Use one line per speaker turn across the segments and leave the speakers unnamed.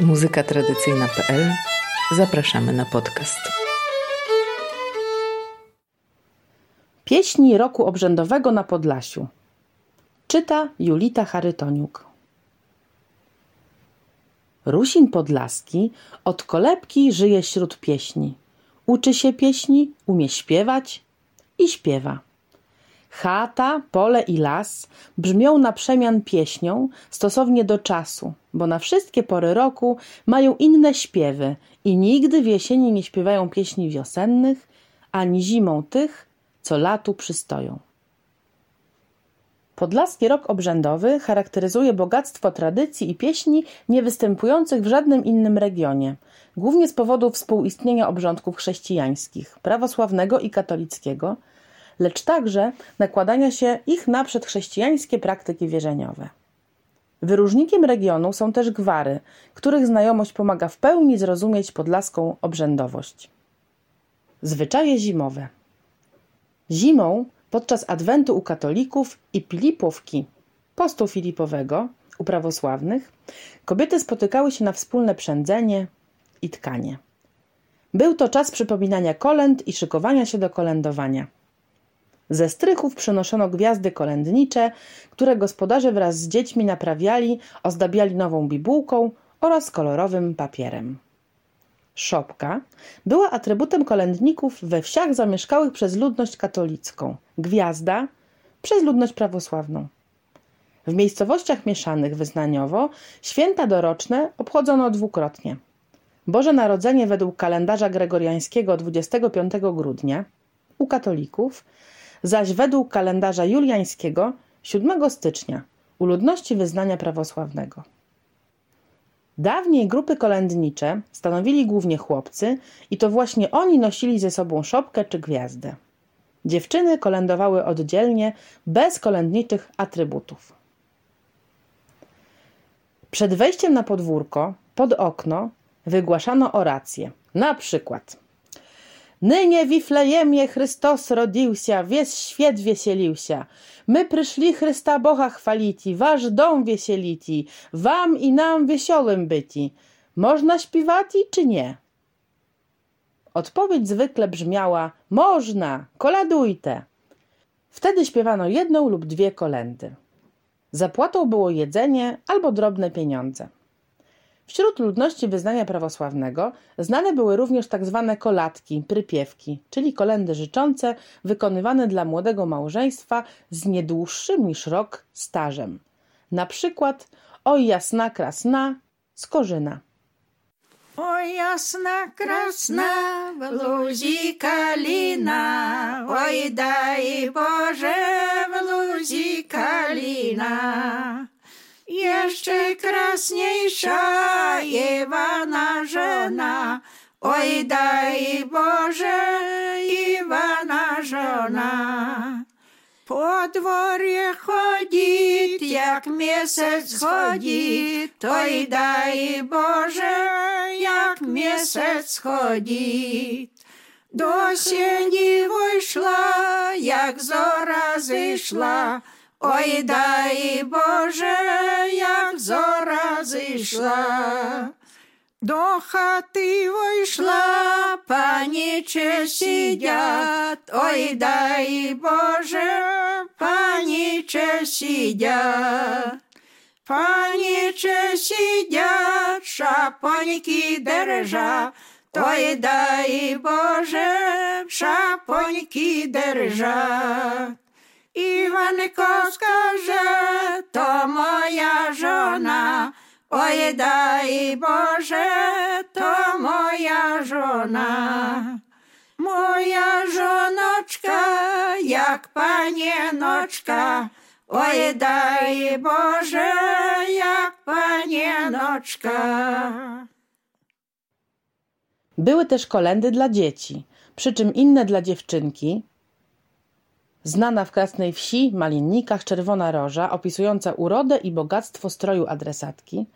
Muzyka tradycyjna.pl Zapraszamy na podcast.
Pieśni roku obrzędowego na Podlasiu. Czyta Julita Charytoniuk. Rusin Podlaski od kolebki żyje wśród pieśni. Uczy się pieśni, umie śpiewać i śpiewa. Chata, pole i las brzmią na przemian pieśnią stosownie do czasu, bo na wszystkie pory roku mają inne śpiewy i nigdy w jesieni nie śpiewają pieśni wiosennych, ani zimą tych, co latu przystoją. Podlaski rok obrzędowy charakteryzuje bogactwo tradycji i pieśni niewystępujących w żadnym innym regionie, głównie z powodu współistnienia obrządków chrześcijańskich, prawosławnego i katolickiego – lecz także nakładania się ich na przedchrześcijańskie praktyki wierzeniowe. Wyróżnikiem regionu są też gwary, których znajomość pomaga w pełni zrozumieć podlaską obrzędowość. Zwyczaje zimowe. Zimą, podczas adwentu u katolików i Pilipówki, postu filipowego u prawosławnych, kobiety spotykały się na wspólne przędzenie i tkanie. Był to czas przypominania kolęd i szykowania się do kolędowania. Ze strychów przynoszono gwiazdy kolędnicze, które gospodarze wraz z dziećmi naprawiali, ozdabiali nową bibułką oraz kolorowym papierem. Szopka była atrybutem kolędników we wsiach zamieszkałych przez ludność katolicką, gwiazda przez ludność prawosławną. W miejscowościach mieszanych wyznaniowo święta doroczne obchodzono dwukrotnie. Boże Narodzenie według kalendarza gregoriańskiego 25 grudnia u katolików zaś według kalendarza juliańskiego 7 stycznia u ludności wyznania prawosławnego. Dawniej grupy kolędnicze stanowili głównie chłopcy i to właśnie oni nosili ze sobą szopkę czy gwiazdę. Dziewczyny kolędowały oddzielnie, bez kolędniczych atrybutów. Przed wejściem na podwórko, pod okno, wygłaszano orację. Na przykład – Nynie Wiflejemie Chrystos rodziłся, wies świat wiesieliłся. My przyszli Chrysta Boha chwaliti, wasz dom wieseliti, wam i nam wiesiołym byti. Można śpiewati czy nie? Odpowiedź zwykle brzmiała: Można, koladujte. Wtedy śpiewano jedną lub dwie kolendy. Zapłatą było jedzenie albo drobne pieniądze. Wśród ludności wyznania prawosławnego znane były również tak zwane kolatki, prypiewki, czyli kolendy życzące wykonywane dla młodego małżeństwa z niedłuższym niż rok stażem. Na przykład Oj jasna krasna z Korzyna.
Oj jasna krasna w luzi kalina, oj daj Boże w luzi kalina. Jeszcze krasniejsza Iwana żona, oj daj Boże, Iwana żona. Po dworze chodzi, jak miesiąc chodzi, to i daj Boże, jak miesiąc chodzi. Do sieni wyszła, jak zora zeszła, Ой, дай Боже, як зора зійшла. До хати вийшла, паніче сидять, ой, дай Боже, паніче сидять. Паніче сидять, шапоньки держа, той дай Боже, шапоньки держа. Iwanko skaże, to moja żona. Oj, daj Boże, to moja żona. Moja żonoczka, jak panienoczka. Oj, daj Boże, jak panienoczka.
Były też kolendy dla dzieci, przy czym inne dla dziewczynki, Znana w Krasnej Wsi, Malinnikach, Czerwona Roża, opisująca urodę i bogactwo stroju adresatki,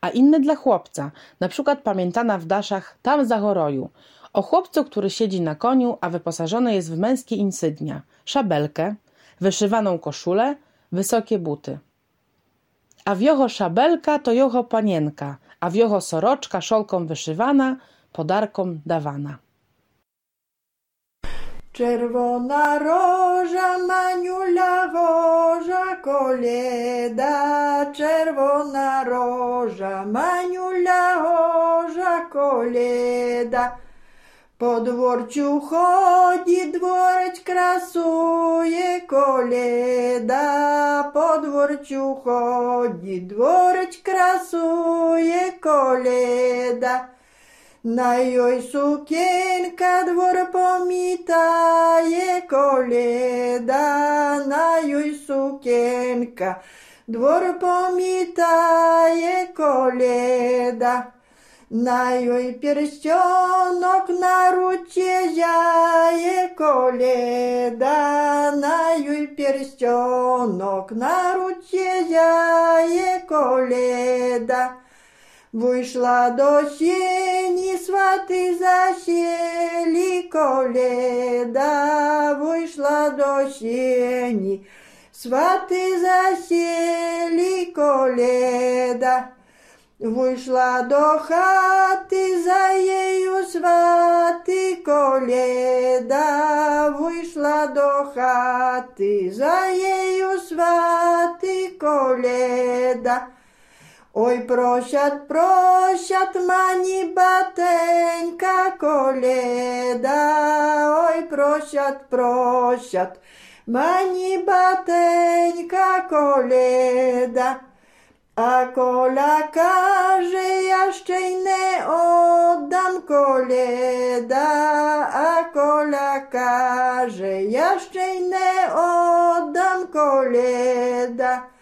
a inne dla chłopca, na przykład pamiętana w daszach Tam za choroju, o chłopcu, który siedzi na koniu, a wyposażony jest w męskie insygnia, szabelkę, wyszywaną koszulę, wysokie buty. a wiocho szabelka to jocho panienka, a wiocho soroczka szolką wyszywana, podarkom dawana.
Червона рожа, манюля вожа, коліда, червона рожа, манюля гожа, коліда. По дворчу ході дворець красує коліда, по дворчу ході дворець красує коліда. Найой сукенка двор помітає коледа, найой сукенка, двор помітає коледа. Найой перстенок на руке яє коледа, найой перстенок на руке яє коледа. Вышла до сіні, свати засіли коледа, Вышла до сіні, свати засіли коледа. Вышла до хати, за ею сваты коледа, Вышла до хати, за ею сваты коледа. Za jeju swaty koleda. Oj, prosiat, prosiat, mani bateńka koleda. Oj, prosiat, prosiat, mani bateńka koleda. A kola każe, jeszcze nie oddam koleda. A kola każe, jeszcze nie oddam koleda.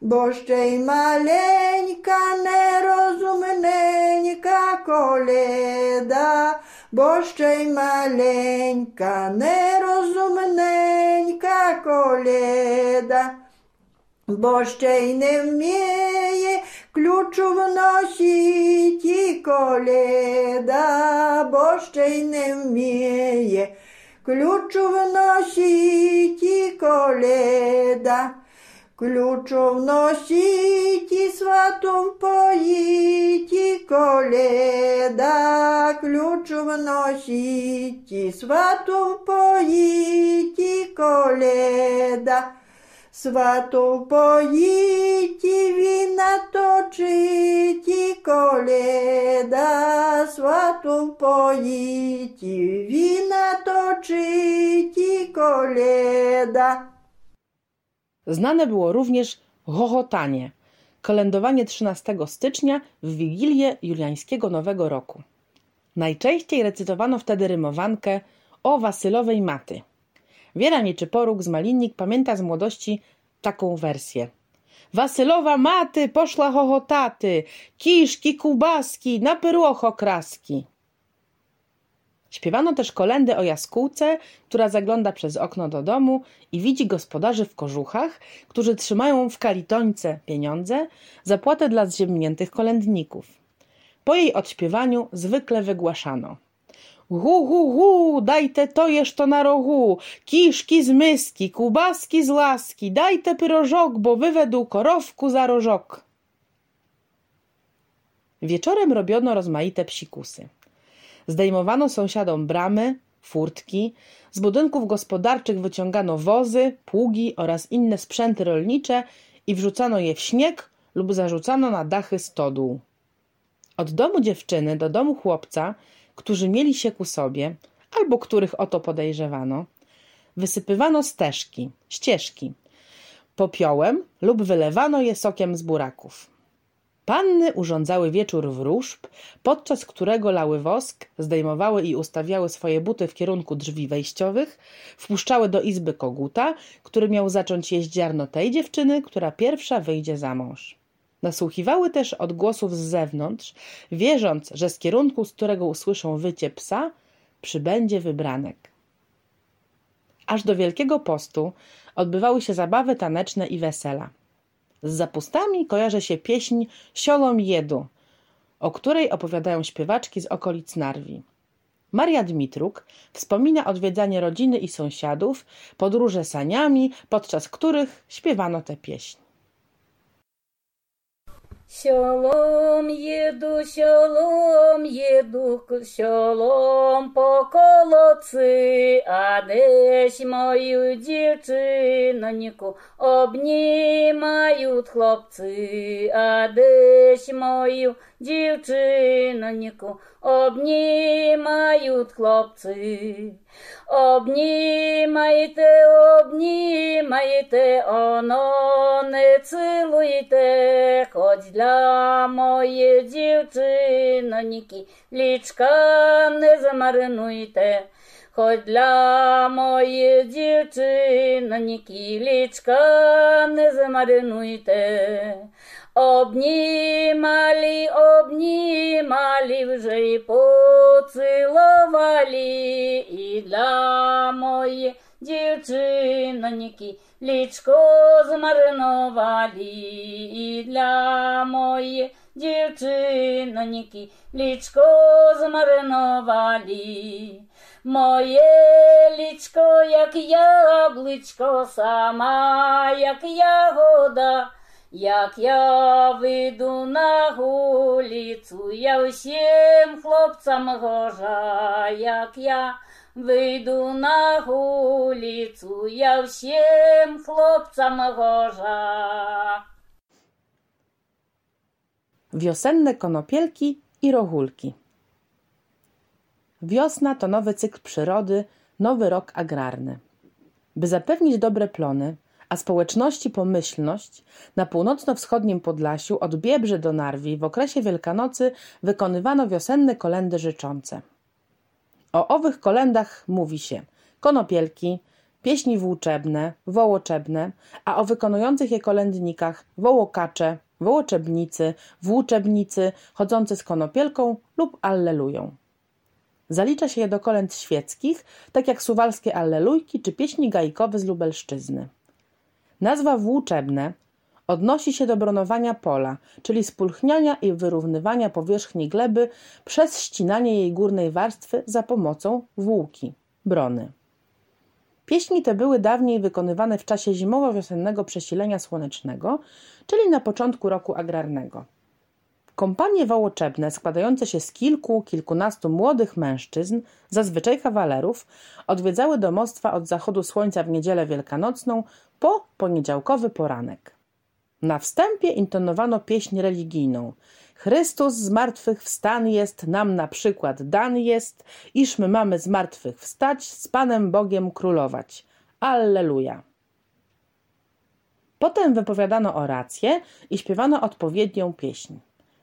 бо ще й маленька, нерозумненька коледа, бо ще й маленька, нерозумненька коледа, бо ще й не вміє ключу вносити коледа, бо ще й не вміє. Ключу вносити коледа. Ключом носите, сватом поите, коледа. Ключом носите, сватом поите, коледа. Свату поїті, віна точиті, коледа, свату поїті, віна точиті, коледа.
Znane było również chochotanie, kolędowanie 13 stycznia w Wigilię Juliańskiego Nowego Roku. Najczęściej recytowano wtedy rymowankę o Wasylowej Maty. Wiera Nieczyporuk z Malinnik pamięta z młodości taką wersję. Wasylowa maty poszła chochotaty, kiszki, kubaski, na pyrłoch kraski. Śpiewano też kolendy o jaskółce, która zagląda przez okno do domu i widzi gospodarzy w kożuchach, którzy trzymają w kalitońce pieniądze, zapłatę dla zziemniętych kolędników. Po jej odśpiewaniu zwykle wygłaszano – Hu, hu, hu, dajte to jeszcze na rogu, kiszki z myski, kubaski z laski, dajte pyrożok, bo wywedu korowku za rożok. Wieczorem robiono rozmaite psikusy. Zdejmowano sąsiadom bramy, furtki, z budynków gospodarczych wyciągano wozy, pługi oraz inne sprzęty rolnicze i wrzucano je w śnieg lub zarzucano na dachy stodół. Od domu dziewczyny do domu chłopca, którzy mieli się ku sobie, albo których o to podejrzewano, wysypywano stежki, ścieżki, popiołem lub wylewano je sokiem z buraków. Panny urządzały wieczór wróżb, podczas którego lały wosk, zdejmowały i ustawiały swoje buty w kierunku drzwi wejściowych, wpuszczały do izby koguta, który miał zacząć jeść ziarno tej dziewczyny, która pierwsza wyjdzie za mąż. Nasłuchiwały też odgłosów z zewnątrz, wierząc, że z kierunku, z którego usłyszą wycie psa, przybędzie wybranek. Aż do Wielkiego Postu odbywały się zabawy taneczne i wesela. Z zapustami kojarzy się pieśń Siolom Jedu, o której opowiadają śpiewaczki z okolic Narwi. Maria Dmitruk wspomina odwiedzanie rodziny i sąsiadów, podróże saniami, podczas których śpiewano tę pieśń.
Шолом їду, шолом їду, шолом по колодці, а десь мою дівчиноньку обнімають хлопці, а десь мою дівчиноньку обнімають хлопці. Обнімайте, обнімайте, оно не цілуйте, хоч для моєї дівчиноньки лічка не замаринуйте, хоч для моєї дівчиноньки лічка не замаринуйте. Обнімали, обнімали, вже й поцілували, для моєї дівчиноньки. Лічко змаринували, і для моєї дівчиноньки. Лічко змаринували. Моє лічко, як яблучко, сама, як ягода, як я вийду на вулицю, я всім хлопцям гожа, як я вийду на вулицю, я всім хлопцям гожа.
Wiosenne konopielki i rochulki. Wiosna to nowy cykl przyrody, nowy rok agrarny. By zapewnić dobre plony, a społeczności pomyślność, na północno-wschodnim Podlasiu od Biebrzy do Narwi w okresie Wielkanocy wykonywano wiosenne kolendy życzące. o owych kolendach mówi się konopielki, pieśni włóczebne, wołoczebne, a o wykonujących je kolędnikach wołokacze, wołoczebnicy, włóczebnicy, chodzący z konopielką lub allelują. Zalicza się je do kolęd świeckich, tak jak suwalskie allelujki czy pieśni gajkowe z Lubelszczyzny. Nazwa włóczebne odnosi się do bronowania pola, czyli spulchniania i wyrównywania powierzchni gleby przez ścinanie jej górnej warstwy za pomocą włóki, brony. Pieśni te były dawniej wykonywane w czasie zimowo-wiosennego przesilenia słonecznego, czyli na początku roku agrarnego. Kompanie wołoczebne, składające się z kilku, kilkunastu młodych mężczyzn, zazwyczaj kawalerów, odwiedzały domostwa od zachodu słońca w niedzielę wielkanocną po poniedziałkowy poranek. Na wstępie intonowano pieśń religijną. Chrystus z martwych wstan jest, nam na przykład dan jest, iż my mamy z martwych wstać, z Panem Bogiem królować. Alleluja. Potem wypowiadano orację i śpiewano odpowiednią pieśń.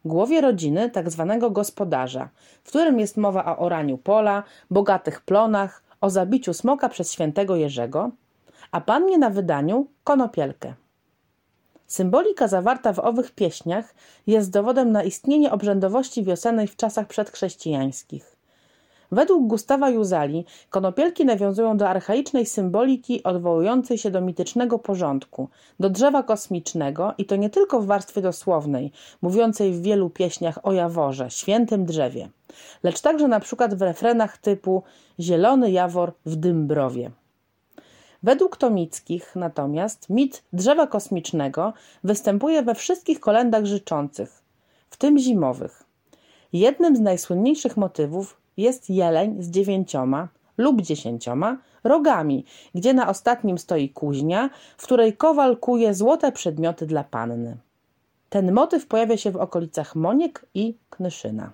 Głowie rodziny, tak zwanego gospodarza, w którym jest mowa o oraniu pola, bogatych plonach, o zabiciu smoka przez świętego Jerzego, a pannie na wydaniu konopielkę. Symbolika zawarta w owych pieśniach jest dowodem na istnienie obrzędowości wiosennej w czasach przedchrześcijańskich. Według Gustawa Juzali konopielki nawiązują do archaicznej symboliki odwołującej się do mitycznego porządku, do drzewa kosmicznego i to nie tylko w warstwie dosłownej, mówiącej w wielu pieśniach o Jaworze, świętym drzewie, lecz także na przykład w refrenach typu Zielony Jawor w Dymbrowie. Według Tomickich natomiast mit drzewa kosmicznego występuje we wszystkich kolendach życzących, w tym zimowych. Jednym z najsłynniejszych motywów jest jeleń z dziewięcioma lub dziesięcioma rogami, gdzie na ostatnim stoi kuźnia, w której kowal kuje złote przedmioty dla panny. Ten motyw pojawia się w okolicach Moniek i Knyszyna.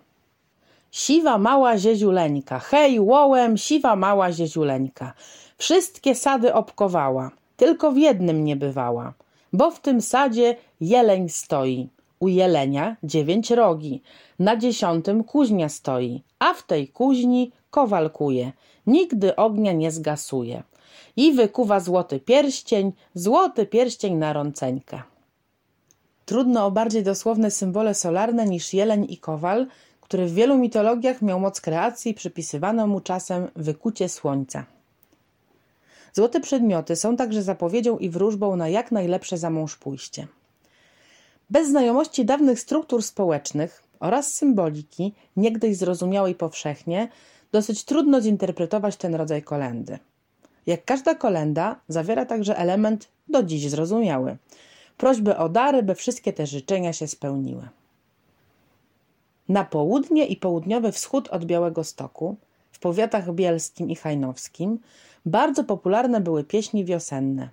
Siwa mała zieziuleńka, hej łołem, siwa mała zieziuleńka. Wszystkie sady obkowała, tylko w jednym nie bywała, bo w tym sadzie jeleń stoi. U jelenia dziewięć rogi, na dziesiątym kuźnia stoi, a w tej kuźni kowal kuje, nigdy ognia nie zgasuje. I wykuwa złoty pierścień, złoty pierścień na rąceńkę. Trudno o bardziej dosłowne symbole solarne niż jeleń i kowal, który w wielu mitologiach miał moc kreacji przypisywano mu czasem wykucie słońca. Złote przedmioty są także zapowiedzią i wróżbą na jak najlepsze zamąż pójście. Bez znajomości dawnych struktur społecznych oraz symboliki, niegdyś zrozumiałej powszechnie, dosyć trudno zinterpretować ten rodzaj kolendy. Jak każda kolenda, zawiera także element do dziś zrozumiały. prośby o dary, by wszystkie te życzenia się spełniły. Na południe i południowy wschód od Białego Stoku, w powiatach bielskim i hajnowskim, bardzo popularne były pieśni wiosenne.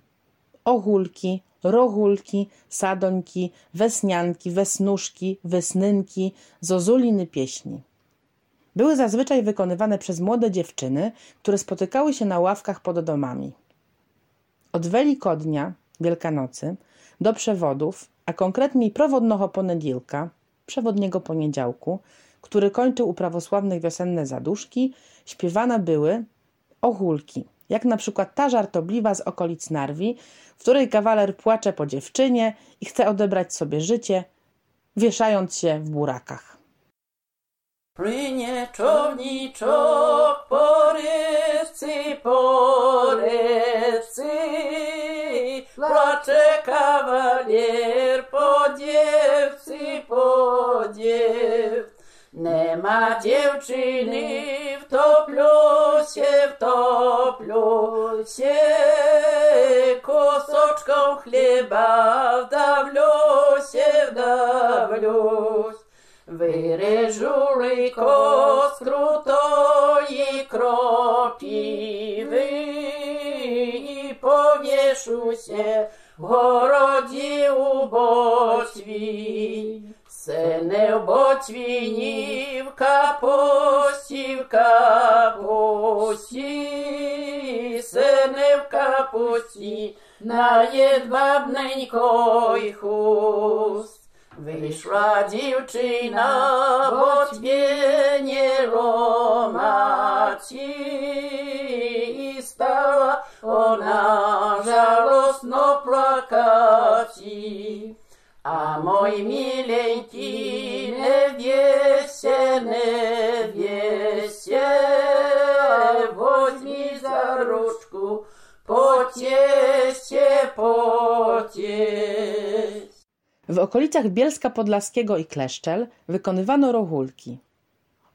Ochulki, rochulki, sadońki, wesnianki, wesnuszki, wesnynki, zozuliny pieśni. Były zazwyczaj wykonywane przez młode dziewczyny, które spotykały się na ławkach pod domami. Od Welikodnia, Wielkanocy, do przewodów, a konkretniej prowodnego ponedilka, przewodniego poniedziałku, który kończył u prawosławnych wiosenne zaduszki, śpiewane były ochulki, jak na przykład ta żartobliwa z okolic Narwi, w której kawaler płacze po dziewczynie i chce odebrać sobie życie, wieszając się w burakach.
Płynie czowniczok, porywcy, porywcy, płacze kawalier po dziewcy, po dziew. Nie ma dziewczyny w toplusie, w toplusie, kosoczką chleba w dawlusie, w dawlusie. Wyreżuli kos krutoi kropiwy i тішуся, городі у Ботві, все не в Ботвінівка, в посі, все не в капусі, на єдбабненько й хуст. Вийшла дівчина ботвєні ромаці і стала ona. A mój nie wiesie, nie wiesie, weźmij za się, pociesz.
W okolicach Bielska Podlaskiego i Kleszczel wykonywano rochulki.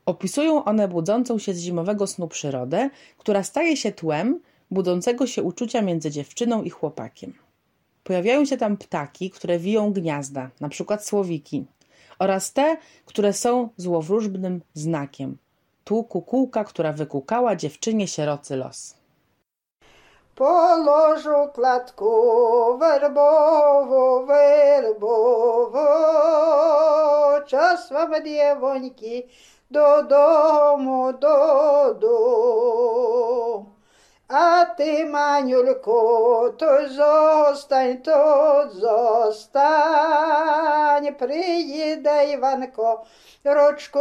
Opisują one budzącą się z zimowego snu przyrodę, która staje się tłem budzącego się uczucia między dziewczyną i chłopakiem. Pojawiają się tam ptaki, które wiją gniazda, na przykład słowiki, oraz te, które są złowróżbnym znakiem. Tu kukułka, która wykukała dziewczynie sierocy los.
Po łożu klatku werbowo, werbowo, czas wam dziewońki do domu, do domu. А ти, манюлько, то зостань, то зостань, приїде Іванко, ручку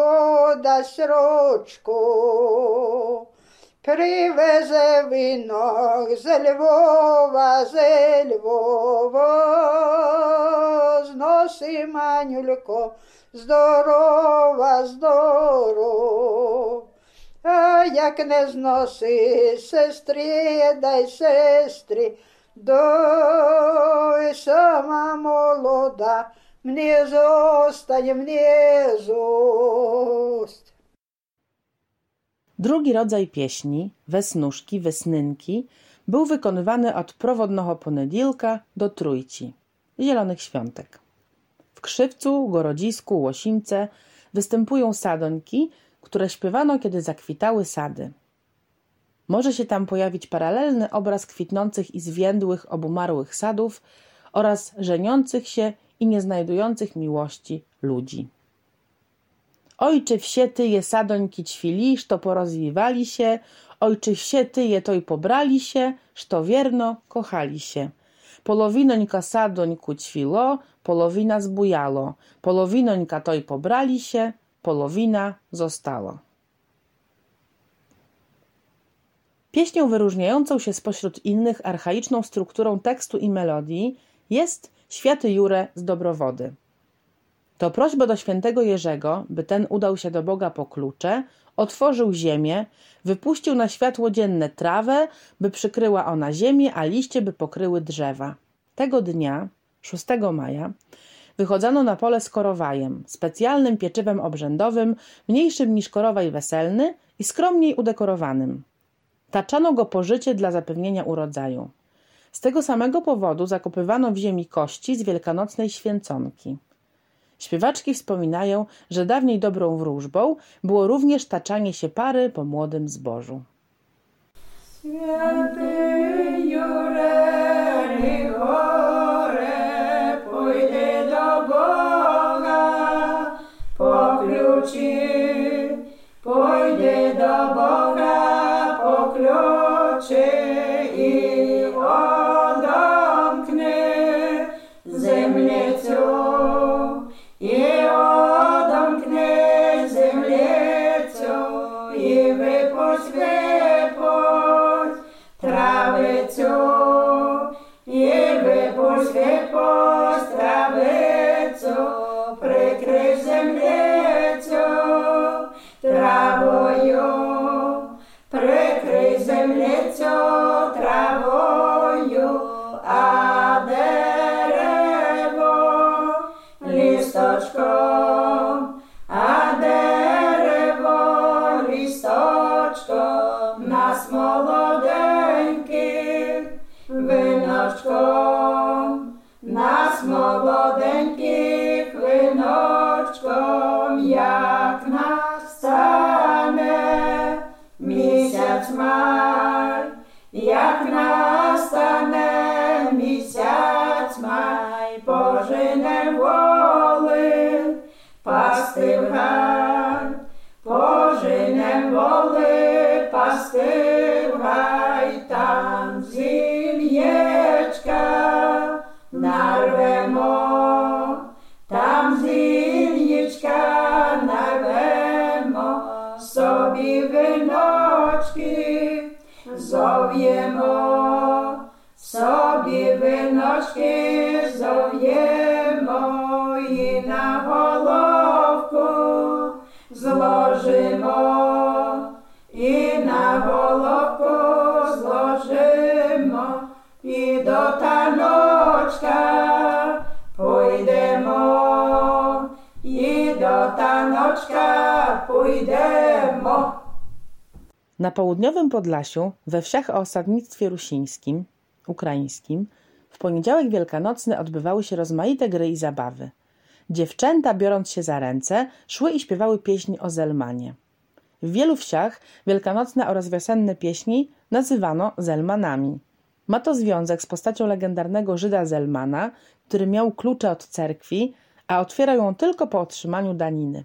дасть ручку. Привезе вінок з Львова, з Львова, зноси манюлько, здорова, здорова. А як не зноси сестри, дай сестри, дой сама молода, мені zostań, mnie zostań.
Drugi rodzaj pieśni, wesnuszki, wesnynki, był wykonywany od prowodnego ponedilka do trójci, zielonych świątek. W Krzywcu, Gorodzisku, Łosińce występują sadońki, które śpiewano, kiedy zakwitały sady. Może się tam pojawić paralelny obraz kwitnących i zwiędłych obumarłych sadów oraz żeniących się i nie znajdujących miłości ludzi. Ojcze wsie tyje sadońki ćwili, szto porozwiewali się, ojczy wsie tyje toj pobrali się, szto wierno kochali się. Polowinońka sadońku ćwilo, polowina zbujalo, polowinońka toj pobrali się, polowina zostało. Pieśnią wyróżniającą się spośród innych archaiczną strukturą tekstu i melodii jest Święty Jure z Dobrowody. To prośba do świętego Jerzego, by ten udał się do Boga po klucze, otworzył ziemię, wypuścił na światło dzienne trawę, by przykryła ona ziemię, a liście by pokryły drzewa. Tego dnia, 6 maja, wychodzano na pole z korowajem, specjalnym pieczywem obrzędowym, mniejszym niż korowaj weselny i skromniej udekorowanym. Taczano go po życie dla zapewnienia urodzaju. Z tego samego powodu zakopywano w ziemi kości z wielkanocnej święconki. Śpiewaczki wspominają, że dawniej dobrą wróżbą było również taczanie się pary po młodym zbożu.
Święty Jureli Yahweh, Yahweh, Yahweh, зов'ємо, собі виночки зов'ємо і на головку зложимо, і на головку зложимо, і до таночка пойдемо, і до таночка пойдемо.
Na południowym Podlasiu, we wsiach o osadnictwie rusińskim, ukraińskim, w poniedziałek wielkanocny odbywały się rozmaite gry i zabawy. Dziewczęta, biorąc się za ręce, szły i śpiewały pieśni o Zelmanie. W wielu wsiach wielkanocne oraz wiosenne pieśni nazywano Zelmanami. Ma to związek z postacią legendarnego Żyda Zelmana, który miał klucze od cerkwi, a otwierał ją tylko po otrzymaniu daniny.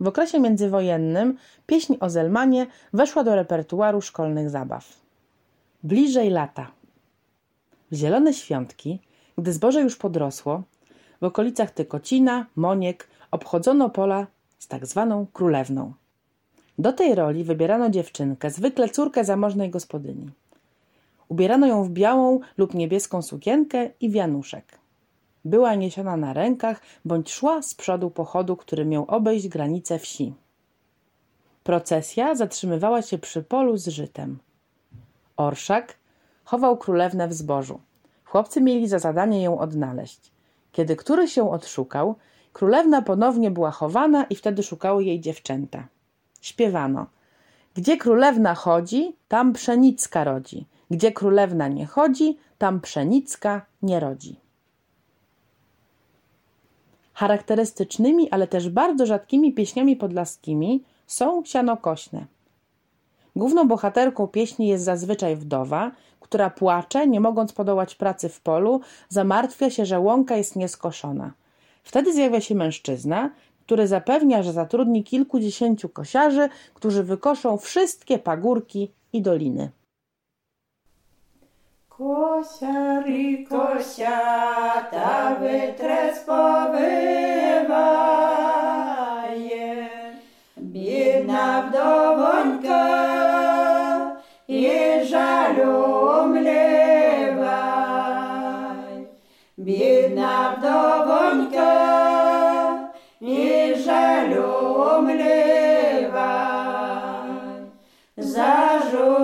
W okresie międzywojennym pieśń o Zelmanie weszła do repertuaru szkolnych zabaw. Bliżej lata. W zielone świątki, gdy zboże już podrosło, w okolicach Tykocina, Moniek obchodzono pola z tak zwaną królewną. Do tej roli wybierano dziewczynkę, zwykle córkę zamożnej gospodyni. Ubierano ją w białą lub niebieską sukienkę i wianuszek. Była niesiona na rękach bądź szła z przodu pochodu, który miał obejść granice wsi. Procesja zatrzymywała się przy polu z żytem. Orszak chował królewnę w zbożu. Chłopcy mieli za zadanie ją odnaleźć. Kiedy któryś się odszukał, królewna ponownie była chowana i wtedy szukały jej dziewczęta. Śpiewano. Gdzie królewna chodzi, tam pszenicka rodzi. Gdzie królewna nie chodzi, tam pszenicka nie rodzi. Charakterystycznymi, ale też bardzo rzadkimi pieśniami podlaskimi są sianokośne. Główną bohaterką pieśni jest zazwyczaj wdowa, która płacze, nie mogąc podołać pracy w polu, zamartwia się, że łąka jest nieskoszona. Wtedy zjawia się mężczyzna, który zapewnia, że zatrudni kilkudziesięciu kosiarzy, którzy wykoszą wszystkie pagórki i doliny.
Косярі косята витрес повиває, бідна вдовонька і жалю млівай. Бідна вдовонька і жалю млівай. Зажурилася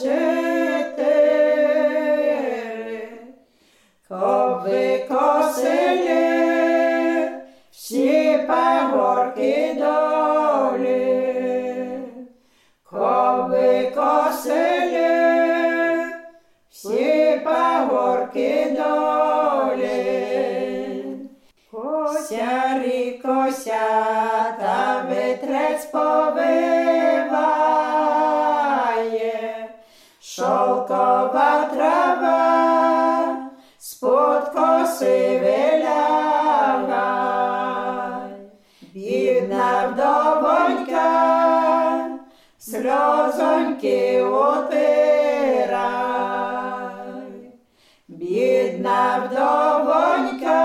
чотири, коби косили всі пагорки долі, коби косили всі пагорки долі. Кося, та шовкова трава, з-под коси вилягай. Бідна вдовонька, сльозоньки отирай. Бідна вдовонька,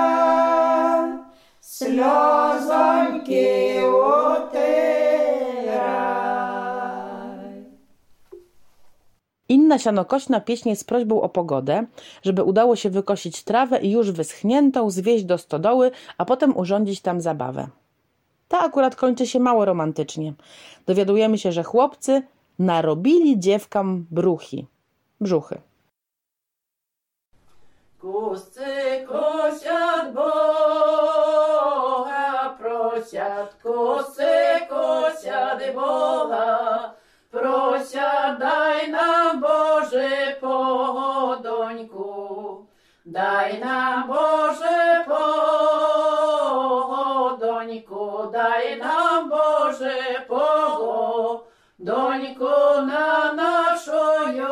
сльозоньки отирай.
Inna sianokośna pieśnie z prośbą o pogodę, żeby udało się wykosić trawę i już wyschniętą zwieść do stodoły, a potem urządzić tam zabawę. Ta akurat kończy się mało romantycznie. Dowiadujemy się, że chłopcy narobili dziewkam bruchi, brzuchy.
Kuscy kosiat Boga, prosiat, kusy kosiat Boga, prosiat daj nam Боже погодоньку, дай нам Боже погодоньку, дай нам Боже погодоньку на нашою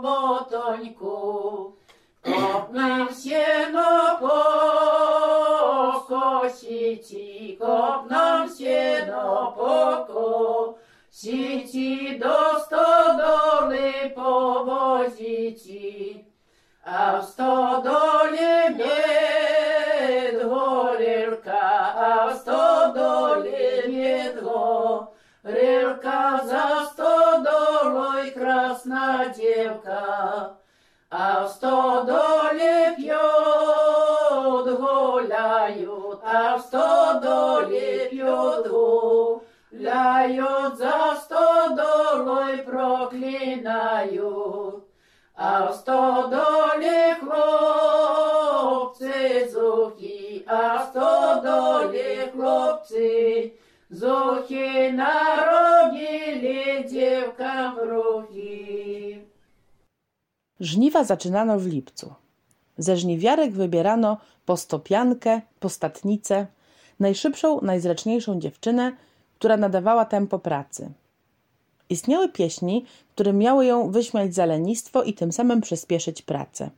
роботоньку. Копнем сено покосіті, копнем сено покосіті, до стодоли повозіті, а в стодолі медгорілка, а в стодолі медгорілка, за стодолой красна дівка. А в стодолі п'ють, гуляють, а в стодолі п'ють, гуляють, за стодолой проклинають. А в стодолі хлопці зухи, а в стодолі хлопці зухи народили дівкам рухи.
Żniwa zaczynano w lipcu. Ze żniwiarek wybierano postopiankę, postatnicę, najszybszą, najzreczniejszą dziewczynę, która nadawała tempo pracy. Istniały pieśni, które miały ją wyśmiać za lenistwo i tym samym przyspieszyć pracę.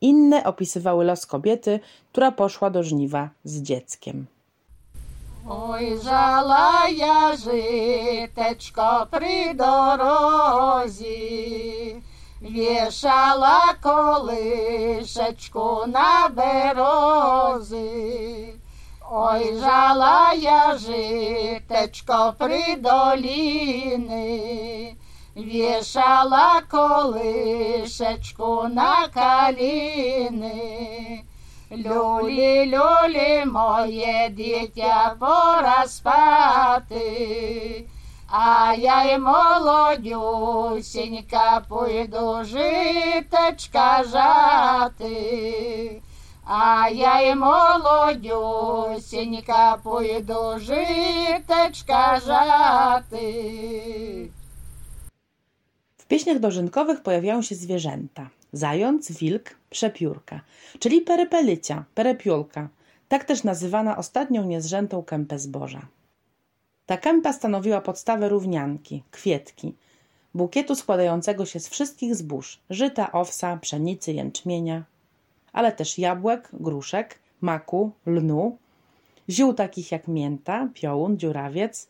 Inne opisywały los kobiety, która poszła do żniwa z dzieckiem.
Oj, żala ja żyteczko przy dorozi, wieszala kołyszeczku na berozy. Ой, жала я житечко при доліни, вішала колишечку на каліни. Люлі, люлі, моє дитя, пора спати, а я й молодюсінька пойду житечка жати. А я й молодюсінька пойду житечка жати.
W pieśniach dożynkowych pojawiają się zwierzęta. Zając, wilk, przepiórka, czyli perypelycia, perepiulka, tak też nazywana ostatnią niezrzętą kępę zboża. Ta kępa stanowiła podstawę równianki, kwietki, bukietu składającego się z wszystkich zbóż, żyta, owsa, pszenicy, jęczmienia, ale też jabłek, gruszek, maku, lnu, ziół takich jak mięta, piołun, dziurawiec,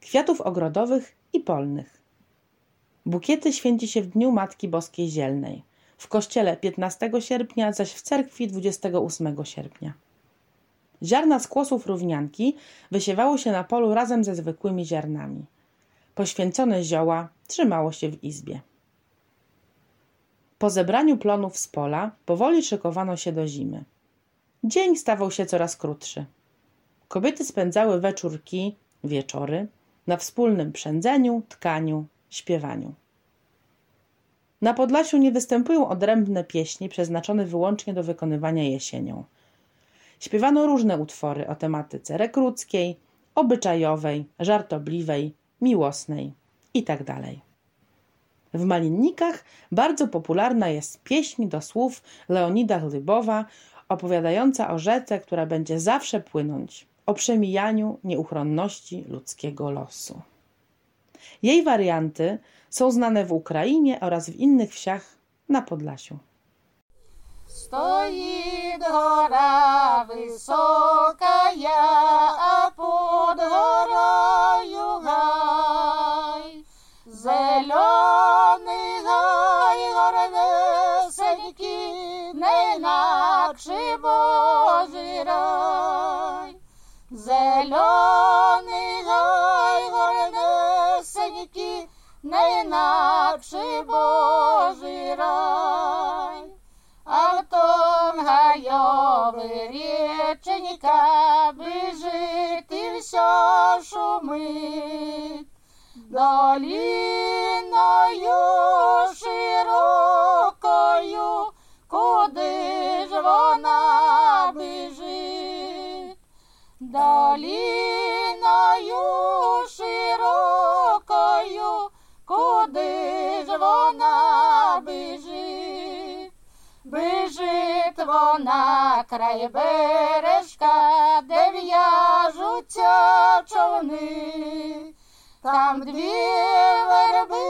kwiatów ogrodowych i polnych. Bukiety święci się w Dniu Matki Boskiej Zielnej, w kościele 15 sierpnia, zaś w cerkwi 28 sierpnia. Ziarna z kłosów równianki wysiewało się na polu razem ze zwykłymi ziarnami. Poświęcone zioła trzymało się w izbie. Po zebraniu plonów z pola powoli szykowano się do zimy. Dzień stawał się coraz krótszy. Kobiety spędzały wieczórki, wieczory na wspólnym przędzeniu, tkaniu, śpiewaniu. Na Podlasiu nie występują odrębne pieśni przeznaczone wyłącznie do wykonywania jesienią. Śpiewano różne utwory o tematyce rekruckiej, obyczajowej, żartobliwej, miłosnej itd. W Malinnikach bardzo popularna jest pieśń do słów Leonida Chlybowa, opowiadająca o rzece, która będzie zawsze płynąć, o przemijaniu nieuchronności ludzkiego losu. Jej warianty są znane w Ukrainie oraz w innych wsiach na Podlasiu.
Stoi gora wysoka, a pod gorą інакше Божий рай. Зелений гай, горнесенький, не інакше Божий рай. А в том гайові річенька біжить і все шумить. Доліною широкою, куди ж вона біжить? Доліною широкою, куди ж вона біжить? Біжить вона край бережка, де в'яжуться човни. Там дві верби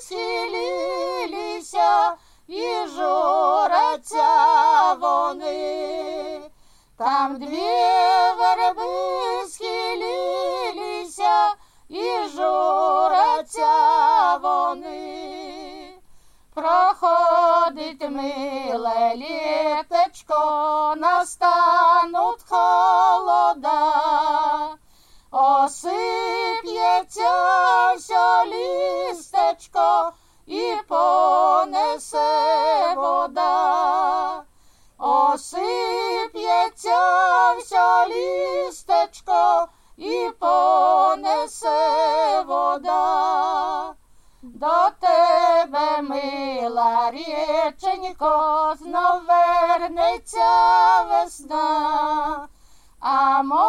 схилилися і жураться вони. Там дві верби схилилися і жураться вони. Проходить миле літечко, настануть холода, осип'ється все лістечко і понесе вода. Осип'ється все лістечко і понесе вода. До тебе, мила річенько, знов вернеться весна, а молодость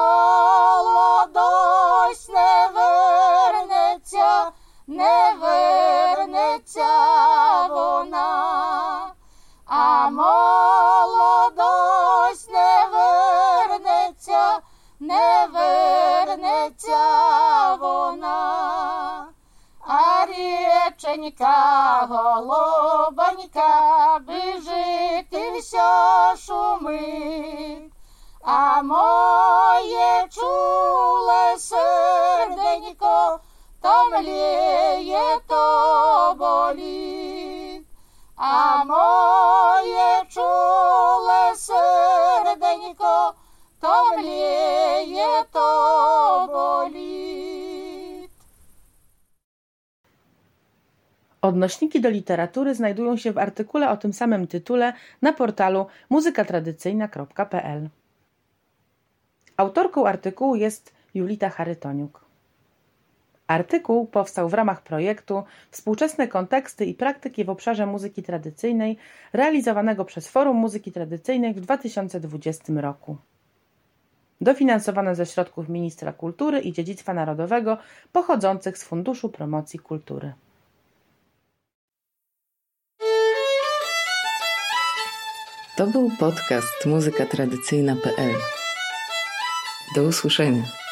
не вернеться, не вернеться вона, а молодость не вернеться, не вернеться вона. А річенька голубонька біжить і все шумить, а моє чуле maleje, to boli, a moje czule serdeńko to mleje, to boli.
Odnośniki do literatury znajdują się w artykule o tym samym tytule na portalu muzykatradycyjna.pl. Autorką artykułu jest Julita Charytoniuk. Artykuł powstał w ramach projektu Współczesne konteksty i praktyki w obszarze muzyki tradycyjnej realizowanego przez Forum Muzyki Tradycyjnej w 2020 roku. Dofinansowane ze środków Ministra Kultury i Dziedzictwa Narodowego pochodzących z Funduszu Promocji Kultury.
To był podcast muzykatradycyjna.pl. Do usłyszenia.